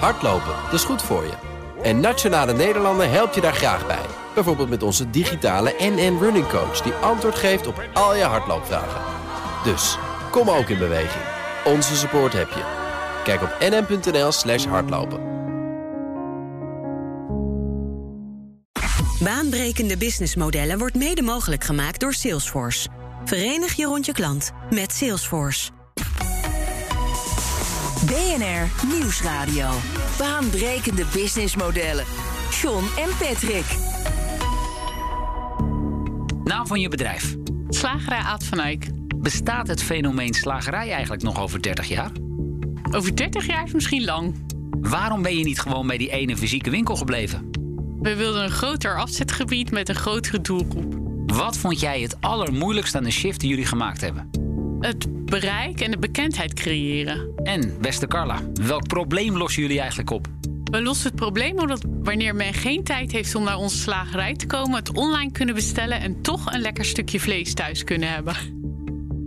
Hardlopen, dat is goed voor je. En Nationale Nederlanden helpt je daar graag bij. Bijvoorbeeld met onze digitale NN Running Coach... die antwoord geeft op al je hardloopvragen. Dus, kom ook in beweging. Onze support heb je. Kijk op nn.nl slash hardlopen. Baanbrekende businessmodellen wordt mede mogelijk gemaakt door Salesforce. Verenig je rond je klant met Salesforce. BNR Nieuwsradio. Baanbrekende businessmodellen. John en Patrick. Naam van je bedrijf. Slagerij Aad van Eyck. Bestaat het fenomeen slagerij eigenlijk nog over 30 jaar? Over 30 jaar is misschien lang. Waarom ben je niet gewoon bij die ene fysieke winkel gebleven? We wilden een groter afzetgebied met een grotere doelgroep. Wat vond jij het allermoeilijkst aan de shift die jullie gemaakt hebben? Het bereik en de bekendheid creëren. En, beste Carla, welk probleem lossen jullie eigenlijk op? We lossen het probleem omdat wanneer men geen tijd heeft om naar onze slagerij te komen, het online kunnen bestellen en toch een lekker stukje vlees thuis kunnen hebben.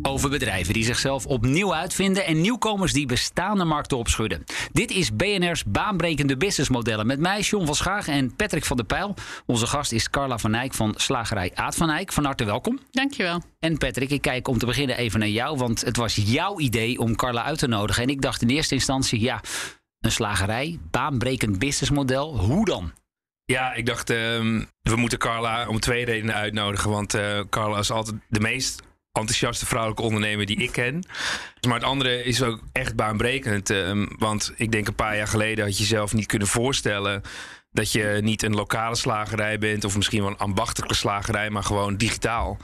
Over bedrijven die zichzelf opnieuw uitvinden en nieuwkomers die bestaande markten opschudden. Dit is BNR's baanbrekende businessmodellen met mij, John van Schaag en Patrick van der Pijl. Onze gast is Carla van Eyck van Slagerij Aad van Eyck. Van harte welkom. Dankjewel. En Patrick, ik kijk om te beginnen even naar jou, want het was jouw idee om Carla uit te nodigen. En ik dacht in eerste instantie, ja, een slagerij, baanbrekend businessmodel, hoe dan? Ja, ik dacht, ehm, we moeten Carla om twee redenen uitnodigen. Want uh, Carla is altijd de meest enthousiaste vrouwelijke ondernemer die ik ken. Maar het andere is ook echt baanbrekend. Uh, want ik denk een paar jaar geleden had je zelf niet kunnen voorstellen dat je niet een lokale slagerij bent of misschien wel een ambachtelijke slagerij, maar gewoon digitaal.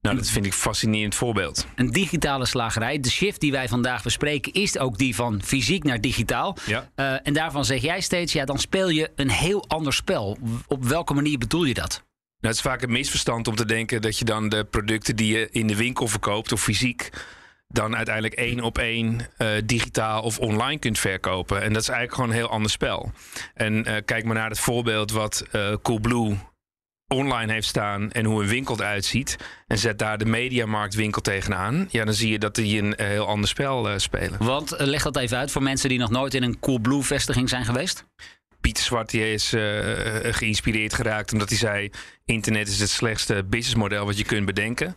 Nou, dat vind ik een fascinerend voorbeeld. Een digitale slagerij. De shift die wij vandaag bespreken is ook die van fysiek naar digitaal. Ja. Uh, en daarvan zeg jij steeds, ja, dan speel je een heel ander spel. Op welke manier bedoel je dat? Nou, het is vaak een misverstand om te denken dat je dan de producten die je in de winkel verkoopt of fysiek dan uiteindelijk één op één uh, digitaal of online kunt verkopen. En dat is eigenlijk gewoon een heel ander spel. En uh, kijk maar naar het voorbeeld wat uh, Coolblue online heeft staan en hoe een winkel eruit ziet. En zet daar de mediamarktwinkel tegenaan. Ja, dan zie je dat die een heel ander spel spelen. Want leg dat even uit voor mensen die nog nooit in een Coolblue vestiging zijn geweest. Pieter Zwart die is uh, geïnspireerd geraakt omdat hij zei: internet is het slechtste businessmodel wat je kunt bedenken.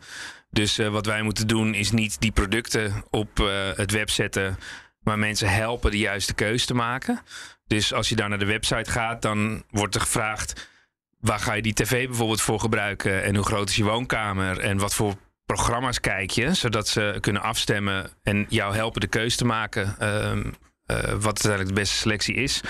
Dus uh, wat wij moeten doen is niet die producten op het web zetten, maar mensen helpen de juiste keuze te maken. Dus als je daar naar de website gaat, dan wordt er gevraagd: waar ga je die tv bijvoorbeeld voor gebruiken? En hoe groot is je woonkamer? En wat voor programma's kijk je? Zodat ze kunnen afstemmen en jou helpen de keuze te maken. Uh, wat uiteindelijk de beste selectie is.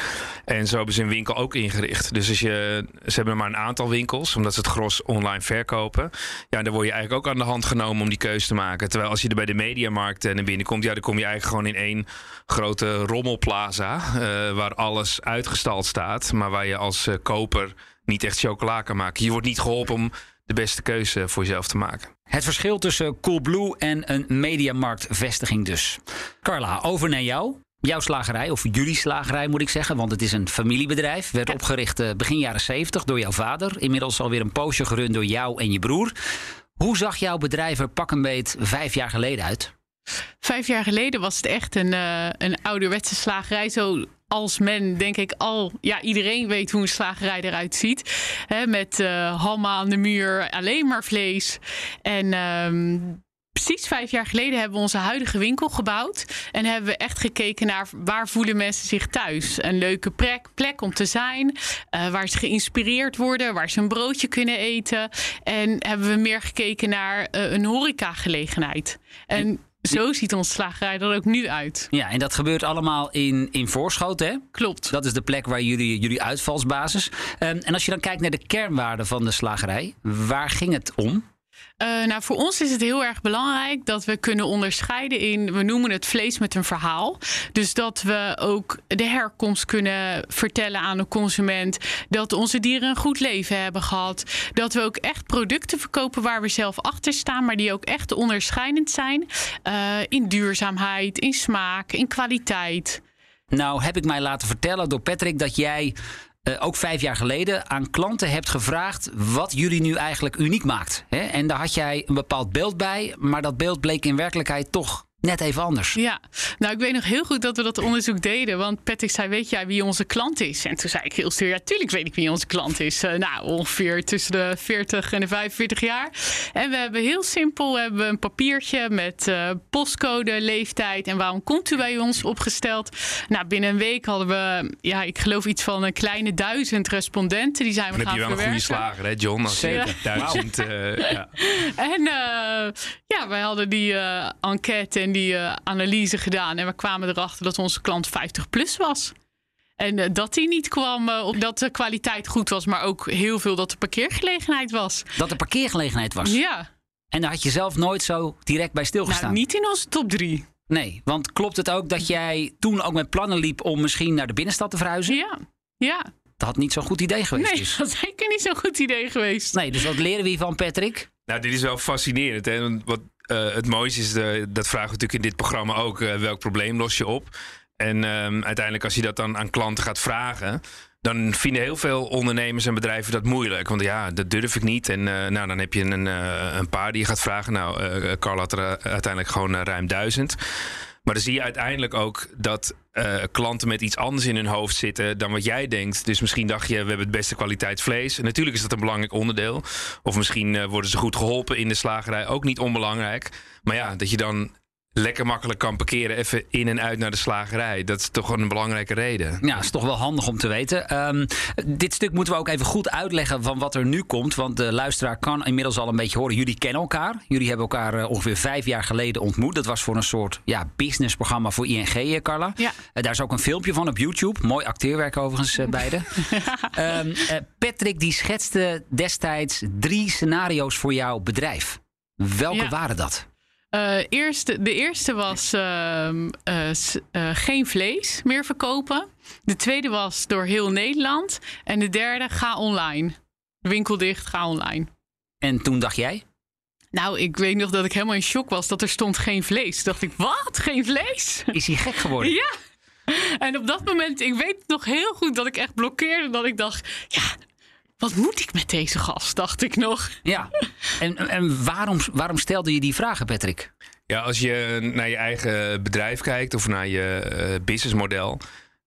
En zo hebben ze een winkel ook ingericht. Dus als je, ze hebben maar een aantal winkels, omdat ze het gros online verkopen. Ja, dan word je eigenlijk ook aan de hand genomen om die keuze te maken. Terwijl als je er bij de mediamarkt naar binnen komt, ja, dan kom je eigenlijk gewoon in één grote rommelplaza. Uh, waar alles uitgestald staat, maar waar je als koper niet echt chocola kan maken. Je wordt niet geholpen om de beste keuze voor jezelf te maken. Het verschil tussen Coolblue en een mediamarktvestiging dus. Carla, over naar jou. Jouw slagerij, of jullie slagerij moet ik zeggen, want het is een familiebedrijf. Werd ja. opgericht begin jaren 70 door jouw vader. Inmiddels alweer een poosje gerund door jou en je broer. Hoe zag jouw bedrijf er pak een beet vijf jaar geleden uit? Vijf jaar geleden was het echt een, uh, een ouderwetse slagerij. Zo als men, denk ik, al... Ja, iedereen weet hoe een slagerij eruit ziet. Met uh, hammen aan de muur, alleen maar vlees. En... Um, precies vijf jaar geleden hebben we onze huidige winkel gebouwd. En hebben we echt gekeken naar waar voelen mensen zich thuis. Een leuke plek, plek om te zijn. Uh, waar ze geïnspireerd worden. Waar ze een broodje kunnen eten. En hebben we meer gekeken naar uh, een horecagelegenheid. En zo ziet onze slagerij er ook nu uit. Ja, en dat gebeurt allemaal in, in Voorschoten, hè? Klopt. Dat is de plek waar jullie, jullie uitvalsbasis. Um, en als je dan kijkt naar de kernwaarden van de slagerij, waar ging het om? Uh, nou, voor ons is het heel erg belangrijk dat we kunnen onderscheiden in, we noemen het vlees met een verhaal. Dus dat we ook de herkomst kunnen vertellen aan de consument. Dat onze dieren een goed leven hebben gehad. Dat we ook echt producten verkopen waar we zelf achter staan, maar die ook echt onderscheidend zijn. Uh, in duurzaamheid, in smaak, in kwaliteit. Nou, heb ik mij laten vertellen door Patrick dat jij uh, ook vijf jaar geleden aan klanten hebt gevraagd wat jullie nu eigenlijk uniek maakt. Hè? En daar had jij een bepaald beeld bij, maar dat beeld bleek in werkelijkheid toch net even anders. Ja, nou ik weet nog heel goed dat we dat onderzoek deden. Want Patrick zei, weet jij wie onze klant is? En toen zei ik heel stuur, ja tuurlijk weet ik wie onze klant is. Uh, nou, ongeveer tussen de 40 en de 45 jaar. En we hebben heel simpel we hebben een papiertje met uh, postcode, leeftijd en waarom komt u bij ons opgesteld. Nou, binnen een week hadden we, ja, ik geloof iets van een kleine duizend respondenten. Die zijn we Dan gaan heb je wel verwerken. een goede slager, hè John? Als Zeker. je duizend... eh, ja. En uh, ja, wij hadden die uh, enquête en die uh, analyse gedaan. En we kwamen erachter dat onze klant 50 plus was. En uh, dat die niet kwam omdat de kwaliteit goed was, maar ook heel veel dat de parkeergelegenheid was. Dat de parkeergelegenheid was? Ja. En daar had je zelf nooit zo direct bij stilgestaan? Nou, niet in onze top drie. Nee, want klopt het ook dat jij toen ook met plannen liep om misschien naar de binnenstad te verhuizen? Ja, ja. Dat had niet zo'n goed idee geweest. Nee, dus. dat is zeker niet zo'n goed idee geweest. Nee, dus wat leren we hiervan, Patrick? Nou, dit is wel fascinerend. Hè? Want Wat uh, het mooiste is, uh, dat vragen we natuurlijk in dit programma ook, uh, welk probleem los je op? En um, uiteindelijk als je dat dan aan klanten gaat vragen, dan vinden heel veel ondernemers en bedrijven dat moeilijk. Want ja, dat durf ik niet. En nou, dan heb je een, een paar die je gaat vragen. Nou, Carl had er uiteindelijk gewoon ruim duizend. Maar dan zie je uiteindelijk ook dat uh, klanten met iets anders in hun hoofd zitten dan wat jij denkt. Dus misschien dacht je, we hebben het beste kwaliteit vlees. En natuurlijk is dat een belangrijk onderdeel. Of misschien uh, worden ze goed geholpen in de slagerij, ook niet onbelangrijk. Maar ja, dat je dan lekker makkelijk kan parkeren, even in en uit naar de slagerij. Dat is toch een belangrijke reden. Ja, is toch wel handig om te weten. Um, dit stuk moeten we ook even goed uitleggen van wat er nu komt. Want de luisteraar kan inmiddels al een beetje horen. Jullie kennen elkaar. Jullie hebben elkaar uh, ongeveer vijf jaar geleden ontmoet. Dat was voor een soort ja, businessprogramma voor ING, Carla. Ja. Uh, daar is ook een filmpje van op YouTube. Mooi acteerwerk overigens, uh, beide. um, Patrick die schetste destijds drie scenario's voor jouw bedrijf. Welke Ja. waren dat? Uh, eerste, de eerste was uh, uh, geen vlees meer verkopen. De tweede was door heel Nederland. En de derde, ga online. Winkel dicht, ga online. En toen dacht jij? Nou, ik weet nog dat ik helemaal in shock was dat er stond geen vlees. Toen dacht ik, wat? Geen vlees? Is hij gek geworden? Ja. En op dat moment, ik weet nog heel goed dat ik echt blokkeerde. Dat ik dacht, ja, wat moet ik met deze gast, dacht ik nog. Ja, en, en waarom, waarom stelde je die vragen, Patrick? Ja, als je naar je eigen bedrijf kijkt of naar je uh, businessmodel,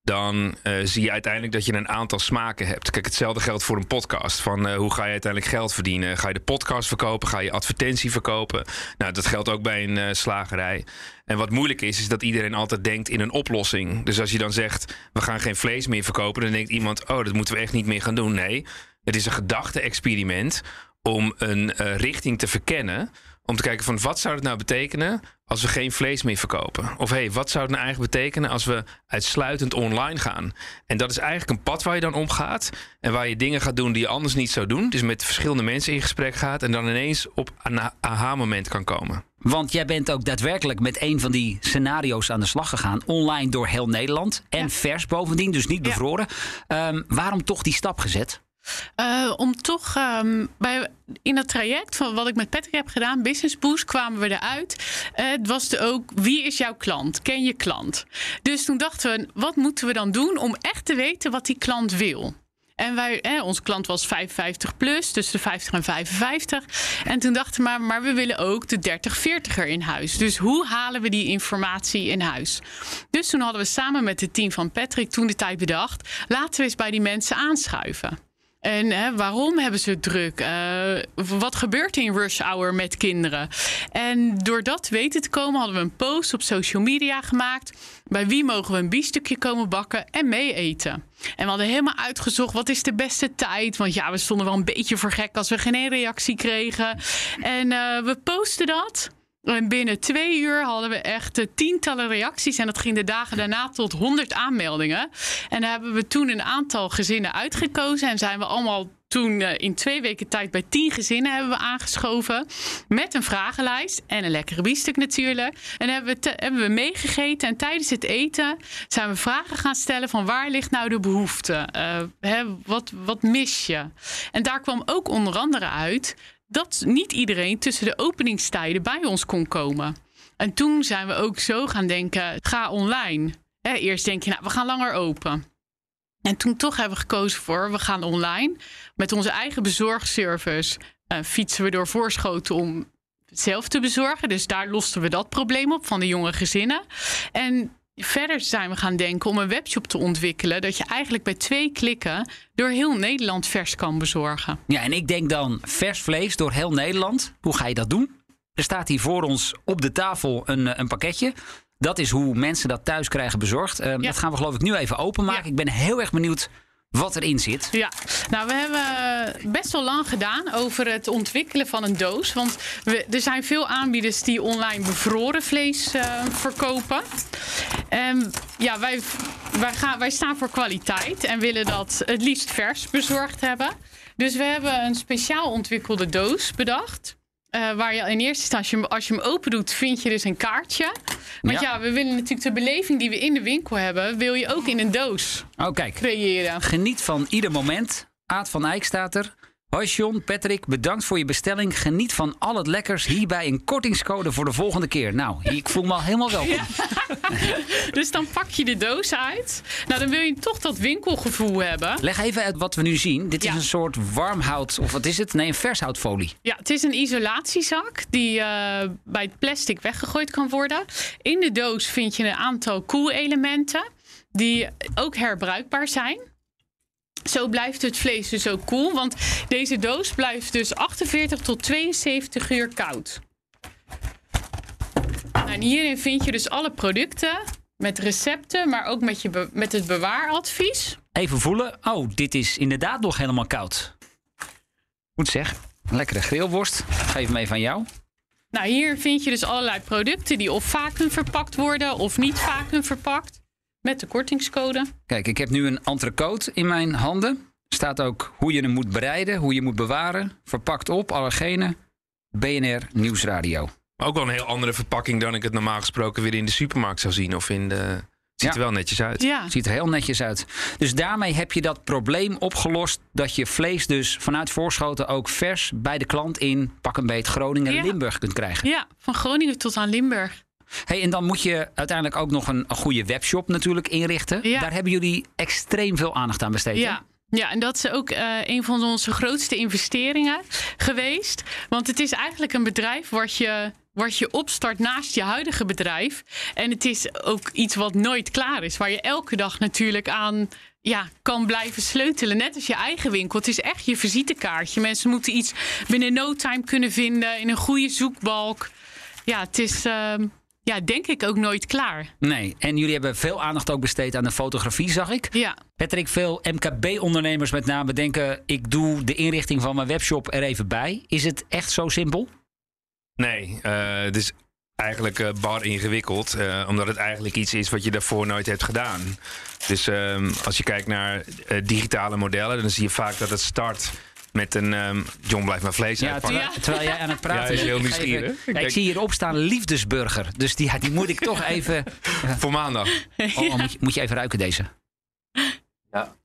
dan uh, zie je uiteindelijk dat je een aantal smaken hebt. Kijk, hetzelfde geldt voor een podcast. Van uh, hoe ga je uiteindelijk geld verdienen? Ga je de podcast verkopen? Ga je advertentie verkopen? Nou, dat geldt ook bij een uh, slagerij. En wat moeilijk is, is dat iedereen altijd denkt in een oplossing. Dus als je dan zegt, we gaan geen vlees meer verkopen, dan denkt iemand, oh, dat moeten we echt niet meer gaan doen. Nee, het is een gedachte-experiment om een uh, richting te verkennen. Om te kijken van wat zou het nou betekenen als we geen vlees meer verkopen? Of hey, wat zou het nou eigenlijk betekenen als we uitsluitend online gaan? En dat is eigenlijk een pad waar je dan omgaat. En waar je dingen gaat doen die je anders niet zou doen. Dus met verschillende mensen in gesprek gaat. En dan ineens op een aha-moment kan komen. Want jij bent ook daadwerkelijk met een van die scenario's aan de slag gegaan. Online door heel Nederland. En ja. vers bovendien, dus niet bevroren. Ja. Um, waarom toch die stap gezet? Uh, om toch um, bij, in dat traject van wat ik met Patrick heb gedaan, Business Boost, kwamen we eruit. Uh, het was ook, wie is jouw klant? Ken je klant? Dus toen dachten we, wat moeten we dan doen om echt te weten wat die klant wil? En wij, eh, onze klant was 55 plus, tussen de 50 en 55. En toen dachten we, maar, maar we willen ook de 30-40er in huis. Dus hoe halen we die informatie in huis? Dus toen hadden we samen met het team van Patrick toen de tijd bedacht, laten we eens bij die mensen aanschuiven. En hè, waarom hebben ze druk? Uh, wat gebeurt in rush hour met kinderen? En door dat weten te komen hadden we een post op social media gemaakt. Bij wie mogen we een biefstukje komen bakken en mee eten? En we hadden helemaal uitgezocht wat is de beste tijd. Want ja, we stonden wel een beetje voor gek als we geen reactie kregen. En uh, we posten dat. En binnen twee uur hadden we echt uh, tientallen reacties. En dat ging de dagen daarna tot 100 aanmeldingen. En daar hebben we toen een aantal gezinnen uitgekozen. En zijn we allemaal toen uh, in twee weken tijd bij tien gezinnen hebben we aangeschoven. Met een vragenlijst en een lekkere biefstuk natuurlijk. En hebben we, hebben we meegegeten. En tijdens het eten zijn we vragen gaan stellen van waar ligt nou de behoefte? Uh, hè, wat, wat mis je? En daar kwam ook onder andere uit dat niet iedereen tussen de openingstijden bij ons kon komen. En toen zijn we ook zo gaan denken, ga online. Eerst denk je, nou, we gaan langer open. En toen toch hebben we gekozen voor, we gaan online. Met onze eigen bezorgservice uh, fietsen we door Voorschoten om zelf te bezorgen. Dus daar losten we dat probleem op van de jonge gezinnen. En verder zijn we gaan denken om een webshop te ontwikkelen. Dat je eigenlijk bij twee klikken door heel Nederland vers kan bezorgen. Ja, en ik denk dan vers vlees door heel Nederland. Hoe ga je dat doen? Er staat hier voor ons op de tafel een, eh, een pakketje. Dat is hoe mensen dat thuis krijgen bezorgd. Uh, Dat gaan we geloof ik nu even openmaken. Ja. Ik ben heel erg benieuwd wat erin zit. Ja, nou, we hebben best wel lang gedaan over het ontwikkelen van een doos. Want we, er zijn veel aanbieders die online bevroren vlees eh, verkopen. En ja, wij, wij, gaan, wij staan voor kwaliteit en willen dat het liefst vers bezorgd hebben. Dus we hebben een speciaal ontwikkelde doos bedacht. Eh, waar je in eerste instantie, als je hem open doet, vind je dus een kaartje. Want Ja. ja. we willen natuurlijk de beleving die we in de winkel hebben, wil je ook in een doos Oh, kijk. creëren. Geniet van ieder moment. Aad van Eyck staat er. Hoi John, Patrick, bedankt voor je bestelling. Geniet van al het lekkers. Hierbij een kortingscode voor de volgende keer. Nou, ik voel me al helemaal welkom. Dus dan pak je de doos uit. Nou, dan wil je toch dat winkelgevoel hebben. Leg even uit wat we nu zien. Dit is Ja. een soort warmhout, of wat is het? Nee, een vershoutfolie. Ja, het is een isolatiezak die eh, bij het plastic weggegooid kan worden. In de doos vind je een aantal koelelementen die ook herbruikbaar zijn. Zo blijft het vlees dus ook koel, want deze doos blijft dus 48 tot 72 uur koud. Nou, en hierin vind je dus alle producten met recepten, maar ook met, je met het bewaaradvies. Even voelen. Oh, dit is inderdaad nog helemaal koud. Goed zeg. Een lekkere grillworst. Geef hem even aan jou. Nou, hier vind je dus allerlei producten die of vacuüm verpakt worden of niet vacuüm verpakt. Met de kortingscode. Kijk, ik heb nu een entrecote in mijn handen. Staat ook hoe je hem moet bereiden, hoe je moet bewaren. Verpakt op, allergenen. BNR Nieuwsradio. Ook wel een heel andere verpakking dan ik het normaal gesproken weer in de supermarkt zou zien. Of in de... Het ziet Ja. er wel netjes uit. Ja, Ziet er heel netjes uit. Dus daarmee heb je dat probleem opgelost. Dat je vlees dus vanuit Voorschoten ook vers bij de klant in pak een beet Groningen en Ja. Limburg kunt krijgen. ja, van Groningen tot aan Limburg. Hey, en dan moet je uiteindelijk ook nog een, een goede webshop natuurlijk inrichten. Ja. Daar hebben jullie extreem veel aandacht aan besteed. hè? Ja. Ja, en dat is ook eh, een van onze grootste investeringen geweest. Want het is eigenlijk een bedrijf wat je, wat je opstart naast je huidige bedrijf. En het is ook iets wat nooit klaar is. Waar je elke dag natuurlijk aan ja, kan blijven sleutelen. Net als je eigen winkel. Het is echt je visitekaartje. Mensen moeten iets binnen no time kunnen vinden. In een goede zoekbalk. Ja, het is ehm, ja, denk ik ook nooit klaar. Nee, en jullie hebben veel aandacht ook besteed aan de fotografie, zag ik. Ja. Patrick, veel MKB-ondernemers met name denken... ik doe de inrichting van mijn webshop er even bij. Is het echt zo simpel? Nee, eh, het is eigenlijk eh, bar ingewikkeld. eh, omdat het eigenlijk iets is wat je daarvoor nooit hebt gedaan. Dus ehm, als je kijkt naar digitale modellen, dan zie je vaak dat het start met een. ehm, John blijft maar vlees Ja, uitpakken. terwijl, terwijl jij aan het praten Ja, bent. heel Ik ga even- nieuwsgierig. Ja, ik zie hierop staan liefdesburger. Dus die, ja, die moet ik toch even... Voor maandag. Oh, oh, moet, je, moet je even ruiken deze. Ja.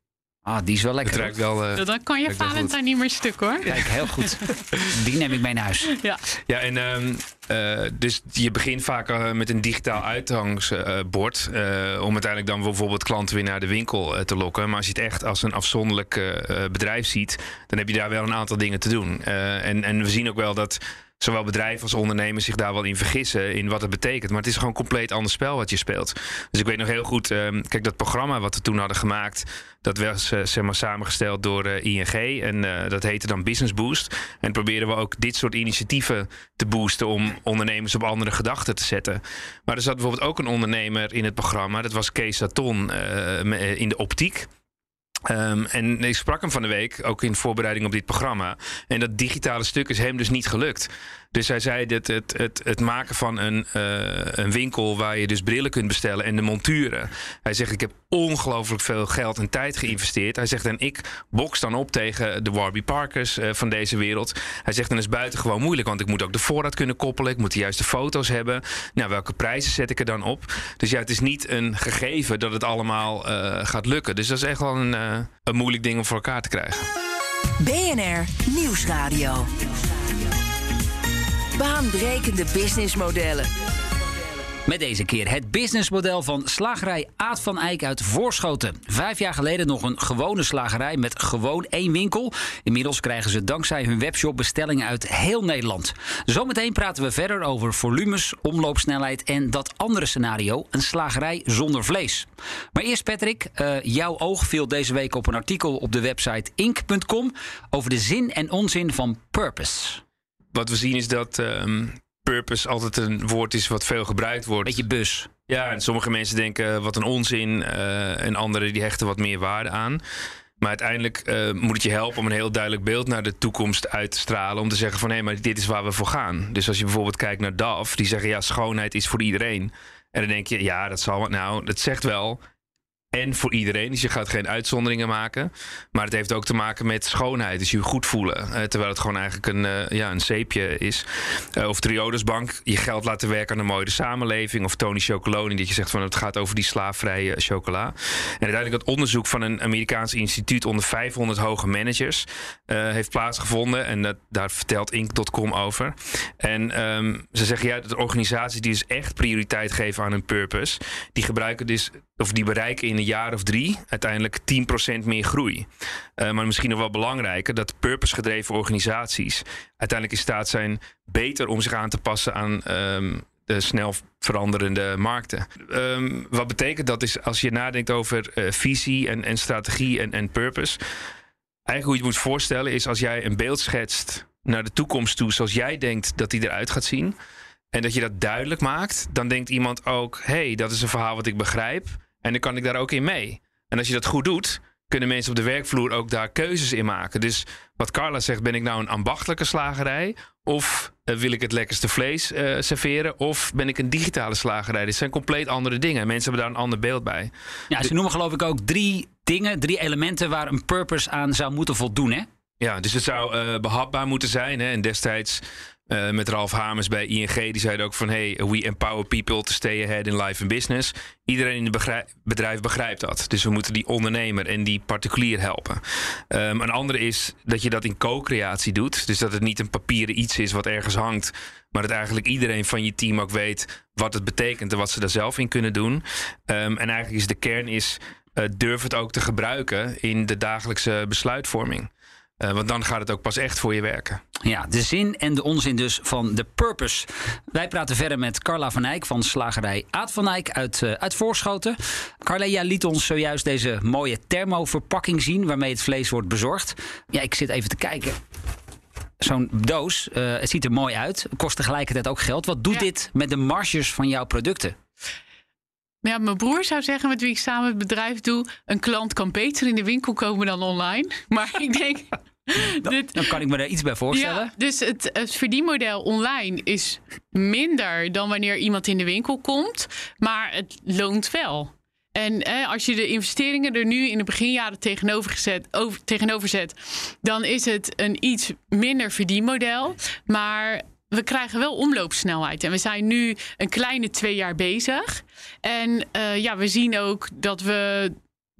Ah, die is wel Het lekker. ruikt wel. eh, Dan kan je Valentijn niet meer stuk hoor. Kijk, heel goed. Die neem ik mee naar huis. Ja. Ja, en ehm, eh, dus je begint vaak eh, met een digitaal uitgangsbord. eh, om uiteindelijk dan bijvoorbeeld klanten weer naar de winkel te lokken. Maar als je het echt als een afzonderlijk bedrijf ziet, dan heb je daar wel een aantal dingen te doen. Eh, en, en we zien ook wel dat zowel bedrijven als ondernemers zich daar wel in vergissen in wat het betekent. Maar het is gewoon een compleet ander spel wat je speelt. Dus ik weet nog heel goed, ehm, kijk, dat programma wat we toen hadden gemaakt, dat was eh, zeg maar samengesteld door eh, ING. En eh, dat heette dan Business Boost. En proberen we ook dit soort initiatieven te boosten om ondernemers op andere gedachten te zetten. Maar er zat bijvoorbeeld ook een ondernemer in het programma, dat was Kees Saton in de optiek. Ehm, en ik sprak hem van de week, ook in voorbereiding op dit programma. En dat digitale stuk is hem dus niet gelukt. Dus hij zei dat het, het, het maken van een, eh, een winkel waar je dus brillen kunt bestellen en de monturen. Hij zegt, ik heb ongelooflijk veel geld en tijd geïnvesteerd. Hij zegt, en ik boks dan op tegen de Warby Parkers eh, van deze wereld. Hij zegt, dan is buitengewoon moeilijk, want ik moet ook de voorraad kunnen koppelen. Ik moet de juiste foto's hebben. Nou, welke prijzen zet ik er dan op? Dus ja, het is niet een gegeven dat het allemaal eh, gaat lukken. Dus dat is echt wel een, eh, een moeilijk ding om voor elkaar te krijgen. BNR Nieuwsradio. Baanbrekende businessmodellen. Met deze keer het businessmodel van slagerij Aad van Eyck uit Voorschoten. Vijf jaar geleden nog een gewone slagerij met gewoon één winkel. Inmiddels krijgen ze dankzij hun webshop bestellingen uit heel Nederland. Zometeen praten we verder over volumes, omloopsnelheid en dat andere scenario, een slagerij zonder vlees. Maar eerst Patrick, uh, jouw oog viel deze week op een artikel op de website ink.com over de zin en onzin van purpose. Wat we zien is dat um, purpose altijd een woord is wat veel gebruikt wordt. Beetje bus. Ja, en sommige mensen denken wat een onzin uh, en anderen die hechten wat meer waarde aan. Maar uiteindelijk uh, moet het je helpen om een heel duidelijk beeld naar de toekomst uit te stralen. Om te zeggen van hé, maar dit is waar we voor gaan. Dus als je bijvoorbeeld kijkt naar DAF, die zeggen ja, schoonheid is voor iedereen. En dan denk je, ja, dat zal Nou, dat zegt wel en voor iedereen. Dus je gaat geen uitzonderingen maken. Maar het heeft ook te maken met schoonheid. Dus je goed voelen. Uh, terwijl het gewoon eigenlijk een, uh, ja, een zeepje is. Uh, of Triodosbank, je geld laten werken aan een mooie samenleving. Of Tony Chocoloni, dat je zegt van het gaat over die slaafvrije chocola. En uiteindelijk het onderzoek van een Amerikaans instituut onder 500 hoge managers heeft plaatsgevonden. En dat, daar vertelt Inc.com over. En um, ze zeggen ja, dat organisaties die dus echt prioriteit geven aan hun purpose, die gebruiken dus of die bereiken in een jaar of drie uiteindelijk 10% meer groei. Uh, maar misschien nog wel belangrijker, dat purpose-gedreven organisaties uiteindelijk in staat zijn beter om zich aan te passen aan um, de snel veranderende markten. Um, wat betekent dat is als je nadenkt over uh, visie en, en strategie en, en purpose. Eigenlijk hoe je het moet voorstellen is als jij een beeld schetst naar de toekomst toe zoals jij denkt dat die eruit gaat zien. En dat je dat duidelijk maakt, dan denkt iemand ook: hé, hey, dat is een verhaal wat ik begrijp. En dan kan ik daar ook in mee. En als je dat goed doet, kunnen mensen op de werkvloer ook daar keuzes in maken. Dus wat Carla zegt, ben ik nou een ambachtelijke slagerij? Of uh, wil ik het lekkerste vlees uh, serveren? Of ben ik een digitale slagerij? Dit zijn compleet andere dingen. Mensen hebben daar een ander beeld bij. Ja, ze noemen geloof ik ook drie dingen, drie elementen waar een purpose aan zou moeten voldoen, hè? Ja, dus het zou uh, behapbaar moeten zijn. Hè? En destijds uh, met Ralf Hamers bij ING, die zeiden ook van... hey, we empower people to stay ahead in life and business. Iedereen in het bedrijf begrijpt dat. Dus we moeten die ondernemer en die particulier helpen. Um, een andere is dat je dat in co-creatie doet. Dus dat het niet een papieren iets is wat ergens hangt... maar dat eigenlijk iedereen van je team ook weet wat het betekent... en wat ze daar zelf in kunnen doen. Um, en eigenlijk is de kern is... Uh, durf het ook te gebruiken in de dagelijkse besluitvorming. Uh, want dan gaat het ook pas echt voor je werken. Ja, de zin en de onzin dus van de purpose. Wij praten verder met Carla van Eyck van slagerij Aad van Eyck uit, uh, uit Voorschoten. Carla, jij liet ons zojuist deze mooie thermoverpakking zien... waarmee het vlees wordt bezorgd. Ja, ik zit even te kijken. Zo'n doos, uh, het ziet er mooi uit, kost tegelijkertijd ook geld. Wat doet ja. dit met de marges van jouw producten? Ja, mijn broer zou zeggen, met wie ik samen het bedrijf doe... een klant kan beter in de winkel komen dan online. Maar ik denk... Dan, dan, kan ik me daar iets bij voorstellen. Ja, dus het, het verdienmodel online is minder dan wanneer iemand in de winkel komt. Maar het loont wel. En eh, als je de investeringen er nu in de beginjaren tegenover, gezet, over, tegenover zet, dan is het een iets minder verdienmodel. Maar we krijgen wel omloopsnelheid. En we zijn nu een kleine twee jaar bezig. En uh, ja, we zien ook dat we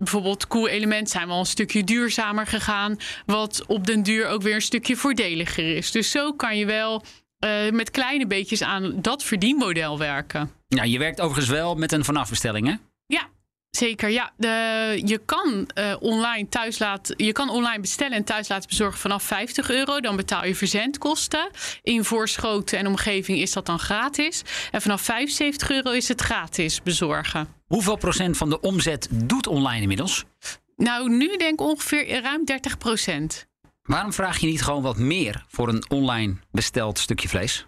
bijvoorbeeld cool element zijn we al een stukje duurzamer gegaan. Wat op den duur ook weer een stukje voordeliger is. Dus zo kan je wel uh, met kleine beetjes aan dat verdienmodel werken. Ja, je werkt overigens wel met een vanafbestelling, hè? Ja, Zeker, ja. De, je, kan, uh, online thuis laat, je kan online bestellen en thuis laten bezorgen vanaf 50 euro. Dan betaal je verzendkosten. In Voorschoten en omgeving is dat dan gratis. En vanaf 75 euro is het gratis bezorgen. Hoeveel procent van de omzet doet online inmiddels? Nou, nu denk ik ongeveer ruim 30 procent. Waarom vraag je niet gewoon wat meer voor een online besteld stukje vlees?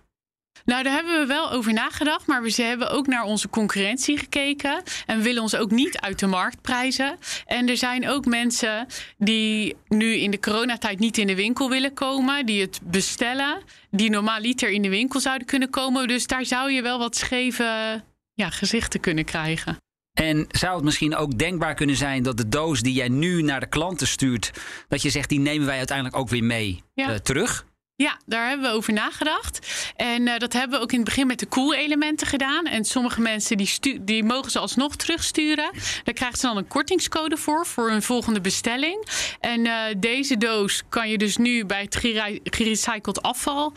Nou, daar hebben we wel over nagedacht. Maar we hebben ook naar onze concurrentie gekeken. En we willen ons ook niet uit de markt prijzen. En er zijn ook mensen die nu in de coronatijd niet in de winkel willen komen. Die het bestellen. Die normaal liter in de winkel zouden kunnen komen. Dus daar zou je wel wat scheve ja, gezichten kunnen krijgen. En zou het misschien ook denkbaar kunnen zijn dat de doos die jij nu naar de klanten stuurt, dat je zegt die nemen wij uiteindelijk ook weer mee ja. uh, terug? Ja, daar hebben we over nagedacht. En uh, dat hebben we ook in het begin met de koelelementen gedaan. En sommige mensen die, die mogen ze alsnog terugsturen. Daar krijgen ze dan een kortingscode voor, voor hun volgende bestelling. En uh, deze doos kan je dus nu bij het gerecycled afval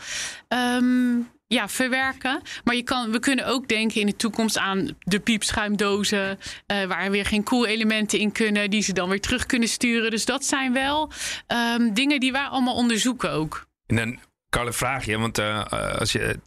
um, ja, verwerken. Maar je kan, we kunnen ook denken in de toekomst aan de piepschuimdozen. Uh, waar weer geen koelelementen in kunnen. Die ze dan weer terug kunnen sturen. Dus dat zijn wel um, dingen die wij allemaal onderzoeken ook. En dan, Carle, vraag je. Want uh, als je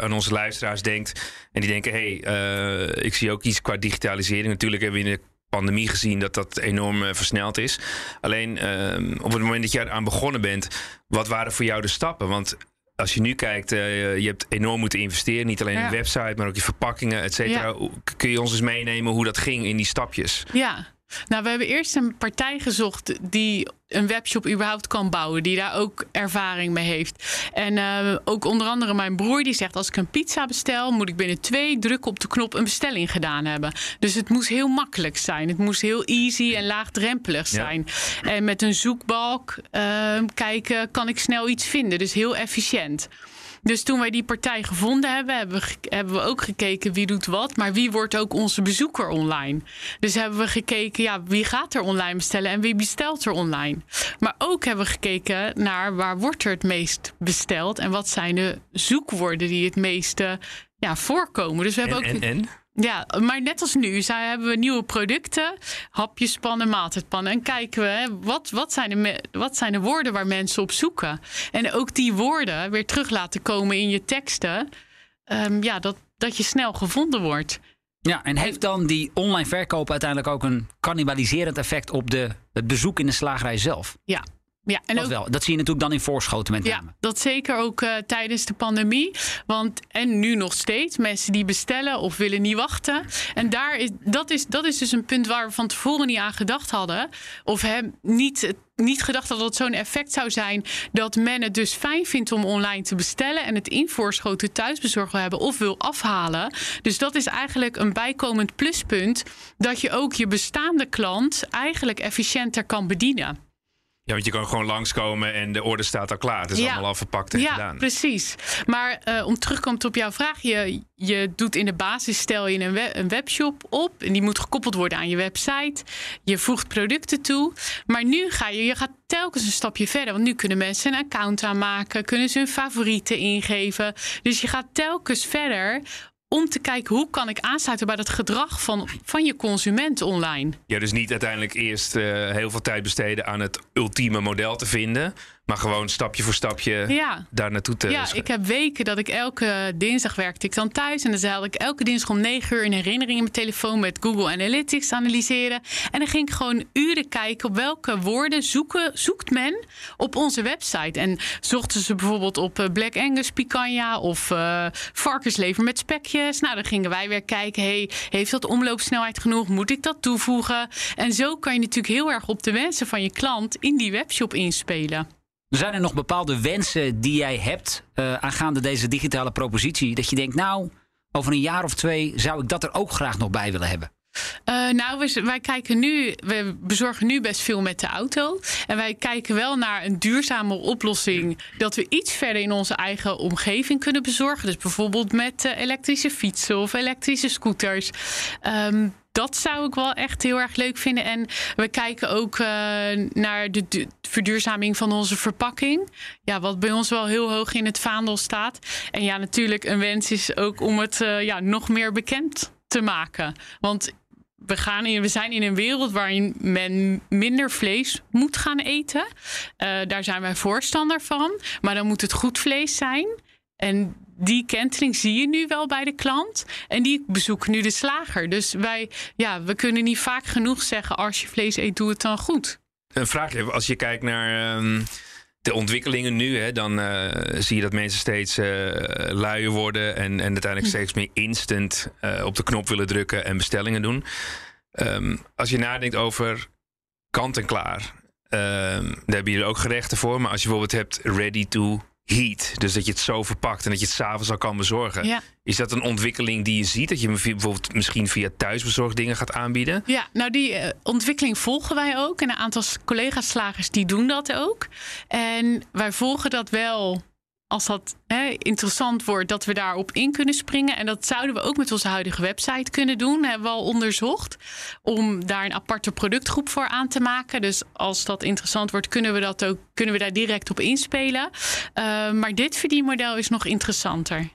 aan onze luisteraars denkt. En die denken, hé, hey, ik zie ook iets qua digitalisering. Natuurlijk hebben we in de pandemie gezien dat dat enorm versneld is. Alleen ehm, op het moment dat je aan begonnen bent, wat waren voor jou de stappen? Want als je nu kijkt, uh, je hebt enorm moeten investeren. Niet alleen in de website, maar ook je verpakkingen, et cetera. Kun je ons eens meenemen hoe dat ging in die stapjes? Ja, nou, we hebben eerst een partij gezocht die een webshop überhaupt kan bouwen, die daar ook ervaring mee heeft. En uh, ook onder andere mijn broer die zegt: als ik een pizza bestel, moet ik binnen twee drukken op de knop een bestelling gedaan hebben. Dus het moest heel makkelijk zijn. Het moest heel easy en laagdrempelig zijn. Ja. En met een zoekbalk uh, kijken, kan ik snel iets vinden. Dus heel efficiënt. Dus toen wij die partij gevonden hebben, hebben we, hebben we ook gekeken wie doet wat. Maar wie wordt ook onze bezoeker online? Dus hebben we gekeken, ja, wie gaat er online bestellen en wie bestelt er online? Maar ook hebben we gekeken naar waar wordt er het meest besteld en wat zijn de zoekwoorden die het meeste ja, voorkomen. Dus we hebben en, ook. En, en? Ja, maar net als nu, zij hebben we nieuwe producten, hapjespannen, maaltijdpannen. En kijken we, hè, wat, wat, zijn de, wat zijn de woorden waar mensen op zoeken? En ook die woorden weer terug laten komen in je teksten. Um, ja, dat, dat je snel gevonden wordt. Ja, en heeft dan die online verkoop uiteindelijk ook een cannibaliserend effect op de, het bezoek in de slagerij zelf? Ja, ja, en dat ook, wel. Dat zie je natuurlijk dan in voorschoten met name. Ja, dat zeker ook uh, tijdens de pandemie. Want, en nu nog steeds, mensen die bestellen of willen niet wachten. En daar is, dat, is, dat is dus een punt waar we van tevoren niet aan gedacht hadden. Of hem niet, niet gedacht hadden dat het zo'n effect zou zijn. Dat men het dus fijn vindt om online te bestellen. En het in voorschoten thuisbezorgd wil hebben of wil afhalen. Dus dat is eigenlijk een bijkomend pluspunt. Dat je ook je bestaande klant eigenlijk efficiënter kan bedienen. Ja, want je kan gewoon langskomen en de orde staat al klaar. Het is allemaal al verpakt en ja, gedaan. Ja, precies. Maar uh, om terugkomt op jouw vraag. Je, je doet in de basis, stel je een, web, een webshop op. En die moet gekoppeld worden aan je website. Je voegt producten toe. Maar nu ga je, je gaat telkens een stapje verder. Want nu kunnen mensen een account aanmaken. Kunnen ze hun favorieten ingeven. Dus je gaat telkens verder om te kijken hoe kan ik aansluiten bij dat gedrag van, van je consument online. Ja, dus niet uiteindelijk eerst uh, heel veel tijd besteden aan het ultieme model te vinden. Maar gewoon stapje voor stapje ja. daar naartoe te Ja, ik heb weken dat ik elke dinsdag werkte ik dan thuis. En dan had ik elke dinsdag om negen uur een herinnering in mijn telefoon met Google Analytics analyseren. En dan ging ik gewoon uren kijken op welke woorden zoeken, zoekt men op onze website. En zochten ze bijvoorbeeld op eh, Black Angus picanha of uh, varkenslever met spekjes. Nou, dan gingen wij weer kijken, hey, heeft dat omloopsnelheid genoeg? Moet ik dat toevoegen? En zo kan je natuurlijk heel erg op de wensen van je klant in die webshop inspelen. Zijn er nog bepaalde wensen die jij hebt uh, aangaande deze digitale propositie? Dat je denkt, nou, over een jaar of twee zou ik dat er ook graag nog bij willen hebben? Uh, nou, wij, wij, kijken nu, we bezorgen nu best veel met de auto. En wij kijken wel naar een duurzame oplossing. Dat we iets verder in onze eigen omgeving kunnen bezorgen. Dus bijvoorbeeld met uh, elektrische fietsen of elektrische scooters. Um, dat zou ik wel echt heel erg leuk vinden. En we kijken ook uh, naar de, verduurzaming van onze verpakking. Ja, wat bij ons wel heel hoog in het vaandel staat. En ja, natuurlijk, een wens is ook om het uh, ja, nog meer bekend te maken. Want we, gaan in, we zijn in een wereld waarin men minder vlees moet gaan eten. Uh, daar zijn wij voorstander van. Maar dan moet het goed vlees zijn. En die kentering zie je nu wel bij de klant. En die bezoeken nu de slager. Dus wij, ja, we kunnen niet vaak genoeg zeggen: als je vlees eet, doe het dan goed. Een vraagje, als je kijkt naar. Um de ontwikkelingen nu, hè, dan uh, zie je dat mensen steeds uh, luier worden en, en uiteindelijk steeds meer instant uh, op de knop willen drukken en bestellingen doen. Um, als je nadenkt over kant en klaar, um, daar heb je er ook gerechten voor. Maar als je bijvoorbeeld hebt ready to heat. Dus dat je het zo verpakt en dat je het s'avonds al kan bezorgen. Ja. Is dat een ontwikkeling die je ziet? Dat je bijvoorbeeld misschien via thuisbezorgd dingen gaat aanbieden? Ja, nou die uh, ontwikkeling volgen wij ook. En een aantal collega-slagers die doen dat ook. En wij volgen dat wel als dat hè, interessant wordt, dat we daarop in kunnen springen. En dat zouden we ook met onze huidige website kunnen doen. Hebben we al onderzocht. Om daar een aparte productgroep voor aan te maken. Dus als dat interessant wordt, kunnen we, dat ook, kunnen we daar direct op inspelen. Uh, maar dit verdienmodel is nog interessanter.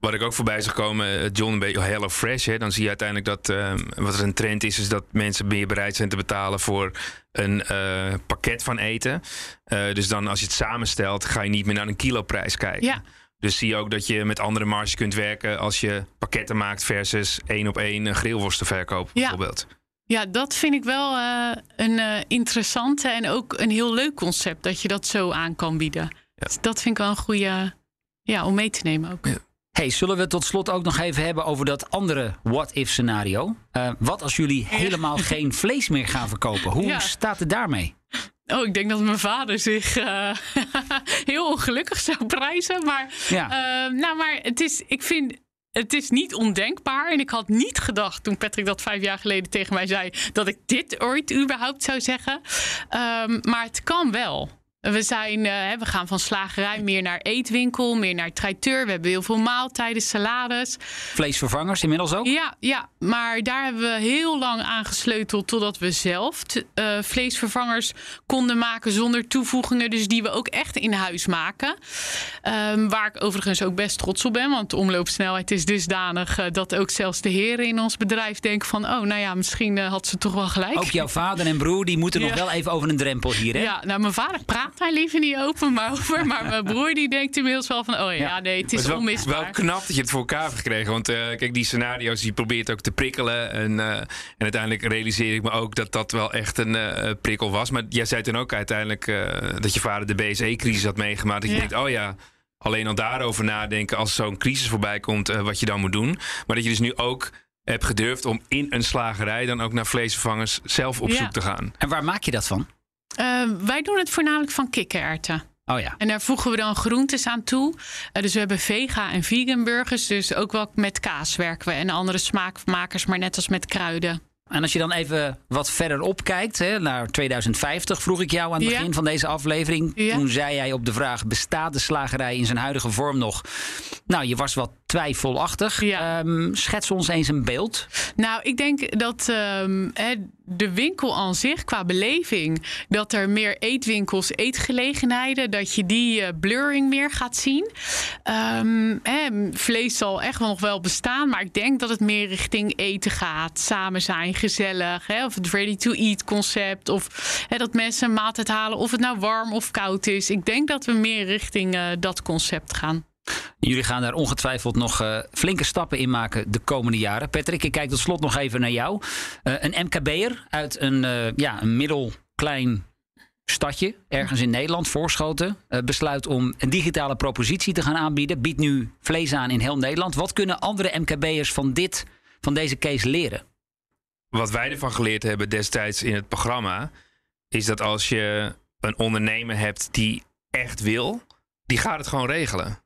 Wat ik ook voorbij zag komen, eh, John, een beetje Hello Fresh. Hè, dan zie je uiteindelijk dat uh, wat er een trend is, is dat mensen meer bereid zijn te betalen voor een uh, pakket van eten. Uh, dus dan als je het samenstelt, ga je niet meer naar een kiloprijs kijken. Ja. Dus zie je ook dat je met andere marges kunt werken als je pakketten maakt versus één op één grillworsten verkopen, Ja. bijvoorbeeld. Ja, dat vind ik wel een interessante en ook een heel leuk concept dat je dat zo aan kan bieden. Ja. Dus dat vind ik wel een goede ja, om mee te nemen ook. Ja. Hey, zullen we tot slot ook nog even hebben over dat andere what-if scenario? Uh, wat als jullie helemaal geen vlees meer gaan verkopen? Hoe Ja. staat het daarmee? Oh, ik denk dat mijn vader zich eh, heel ongelukkig zou prijzen. Maar, Ja. eh, nou, maar het is, ik vind, het is niet ondenkbaar. En ik had niet gedacht toen Patrick dat vijf jaar geleden tegen mij zei... dat ik dit ooit überhaupt zou zeggen. Ehm, maar het kan wel. We, zijn, eh, we gaan van slagerij meer naar eetwinkel, meer naar traiteur. We hebben heel veel maaltijden, salades. Vleesvervangers inmiddels ook? Ja, ja, maar daar hebben we heel lang aan gesleuteld totdat we zelf eh, vleesvervangers konden maken zonder toevoegingen. Dus die we ook echt in huis maken. Ehm, waar ik overigens ook best trots op ben. Want de omloopsnelheid is dusdanig eh, dat ook zelfs de heren in ons bedrijf denken van... oh, nou ja, misschien had ze toch wel gelijk. Ook jouw vader en broer die moeten nog wel even over een drempel hier, hè? Ja, nou, mijn vader praat daar liever niet open maar over. Maar mijn broer die denkt inmiddels wel van... oh ja, Ja. nee, het Maar is wel, onmisbaar. wel knap dat je het voor elkaar hebt gekregen. Want eh, kijk, die scenario's die probeert ook te prikkelen. En, eh, en uiteindelijk realiseer ik me ook dat dat wel echt een eh, prikkel was. Maar jij zei toen ook uiteindelijk eh, dat je vader de BSE-crisis had meegemaakt. Dat je Ja. denkt, oh ja, alleen al daarover nadenken als zo'n crisis voorbij komt, eh, wat je dan moet doen. Maar dat je dus nu ook hebt gedurfd om in een slagerij dan ook naar vleesvervangers zelf op Ja. zoek te gaan. En waar maak je dat van? Eh, wij doen het voornamelijk van kikkererwten. Oh ja. En daar voegen we dan groentes aan toe. Eh, dus we hebben vega en vegan burgers. Dus ook wel met kaas werken we. En andere smaakmakers, maar net als met kruiden. En als je dan even wat verderop kijkt, hè, naar 2050, vroeg ik jou aan het Ja. begin van deze aflevering. Ja. Toen zei jij op de vraag: bestaat de slagerij in zijn huidige vorm nog? Nou, je was wat twijfelachtig. Ja. Ehm, schets ons eens een beeld. Nou, ik denk dat ehm, hè, de winkel aan zich, qua beleving, dat er meer eetwinkels, eetgelegenheden, dat je die eh, blurring meer gaat zien. Ehm, hè, vlees zal echt wel nog wel bestaan, maar ik denk dat het meer richting eten gaat. Samen zijn, gezellig. Hè, of het ready-to-eat concept. Of hè, dat mensen een maaltijd halen, of het nou warm of koud is. Ik denk dat we meer richting eh, dat concept gaan. Jullie gaan daar ongetwijfeld nog eh, flinke stappen in maken de komende jaren. Patrick, ik kijk tot slot nog even naar jou. Eh, een MKB'er uit een, eh, ja, een middelklein stadje, ergens in Nederland, Voorschoten, besluit om een digitale propositie te gaan aanbieden. Biedt nu vlees aan in heel Nederland. Wat kunnen andere MKB'ers van, dit, van deze case leren? wat wij ervan geleerd hebben destijds in het programma, is dat als je een ondernemer hebt die echt wil, die gaat het gewoon regelen.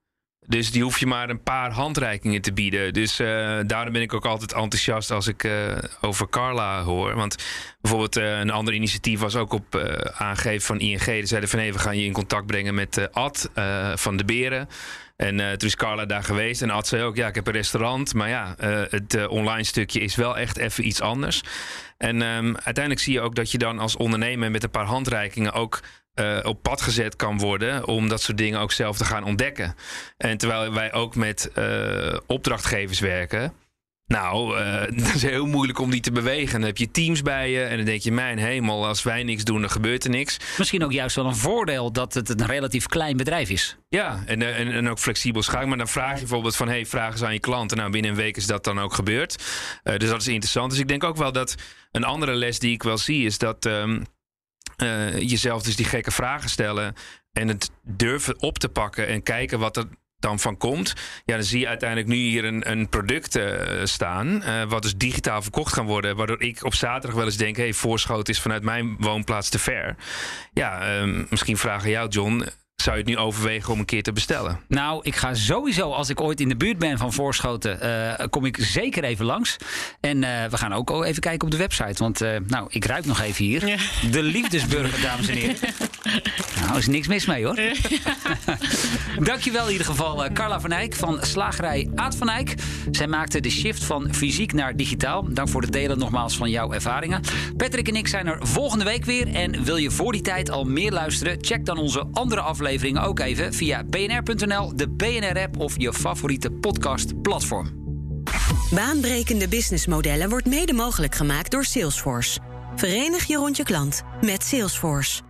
Dus die hoef je maar een paar handreikingen te bieden. Dus eh, daarom ben ik ook altijd enthousiast als ik eh, over Carla hoor. Want bijvoorbeeld eh, een ander initiatief was ook op aangegeven van ING. Die zeiden van hé, we gaan je in contact brengen met Ad van de Beren. En toen is Carla daar geweest. En Ad zei ook, ja, ik heb een restaurant. Maar ja, het online stukje is wel echt even iets anders. En ehm, uiteindelijk zie je ook dat je dan als ondernemer met een paar handreikingen ook eh, op pad gezet kan worden om dat soort dingen ook zelf te gaan ontdekken. En terwijl wij ook met eh, opdrachtgevers werken. Nou, eh dat is heel moeilijk om die te bewegen. Dan heb je teams bij je en dan denk je, mijn hemel, als wij niks doen, dan gebeurt er niks. Misschien ook juist wel een voordeel dat het een relatief klein bedrijf is. Ja, en, en, en ook flexibel schakelen. Maar dan vraag je bijvoorbeeld van... hey, vraag eens aan je klanten. Nou, binnen een week is dat dan ook gebeurd. Dus dat is interessant. Dus ik denk ook wel dat een andere les die ik wel zie... is dat ehm, eh, jezelf dus die gekke vragen stellen... en het durven op te pakken en kijken wat er dan van komt. Ja, dan zie je uiteindelijk nu hier een, een product eh, staan... eh, wat dus digitaal verkocht kan worden... waardoor ik op zaterdag wel eens denk... hey, Voorschoot is vanuit mijn woonplaats te ver. Ja, ehm, misschien vragen jou, John... zou je het nu overwegen om een keer te bestellen? Nou, ik ga sowieso, als ik ooit in de buurt ben van Voorschoten, eh, kom ik zeker even langs. En eh, we gaan ook even kijken op de website. Want eh, nou, ik ruik nog even hier. Ja. De liefdesburger, dames en heren. Nou, is niks mis mee hoor. Dankjewel in ieder geval uh, Carla van Eyck van slagerij Aad van Eyck. Zij maakte de shift van fysiek naar digitaal. Dank voor het delen nogmaals van jouw ervaringen. Patrick en ik zijn er volgende week weer. En wil je voor die tijd al meer luisteren? Check dan onze andere ook even via bnr.nl, de BNR-app of je favoriete podcastplatform. Baanbrekende businessmodellen wordt mede mogelijk gemaakt door Salesforce. Verenig je rond je klant met Salesforce.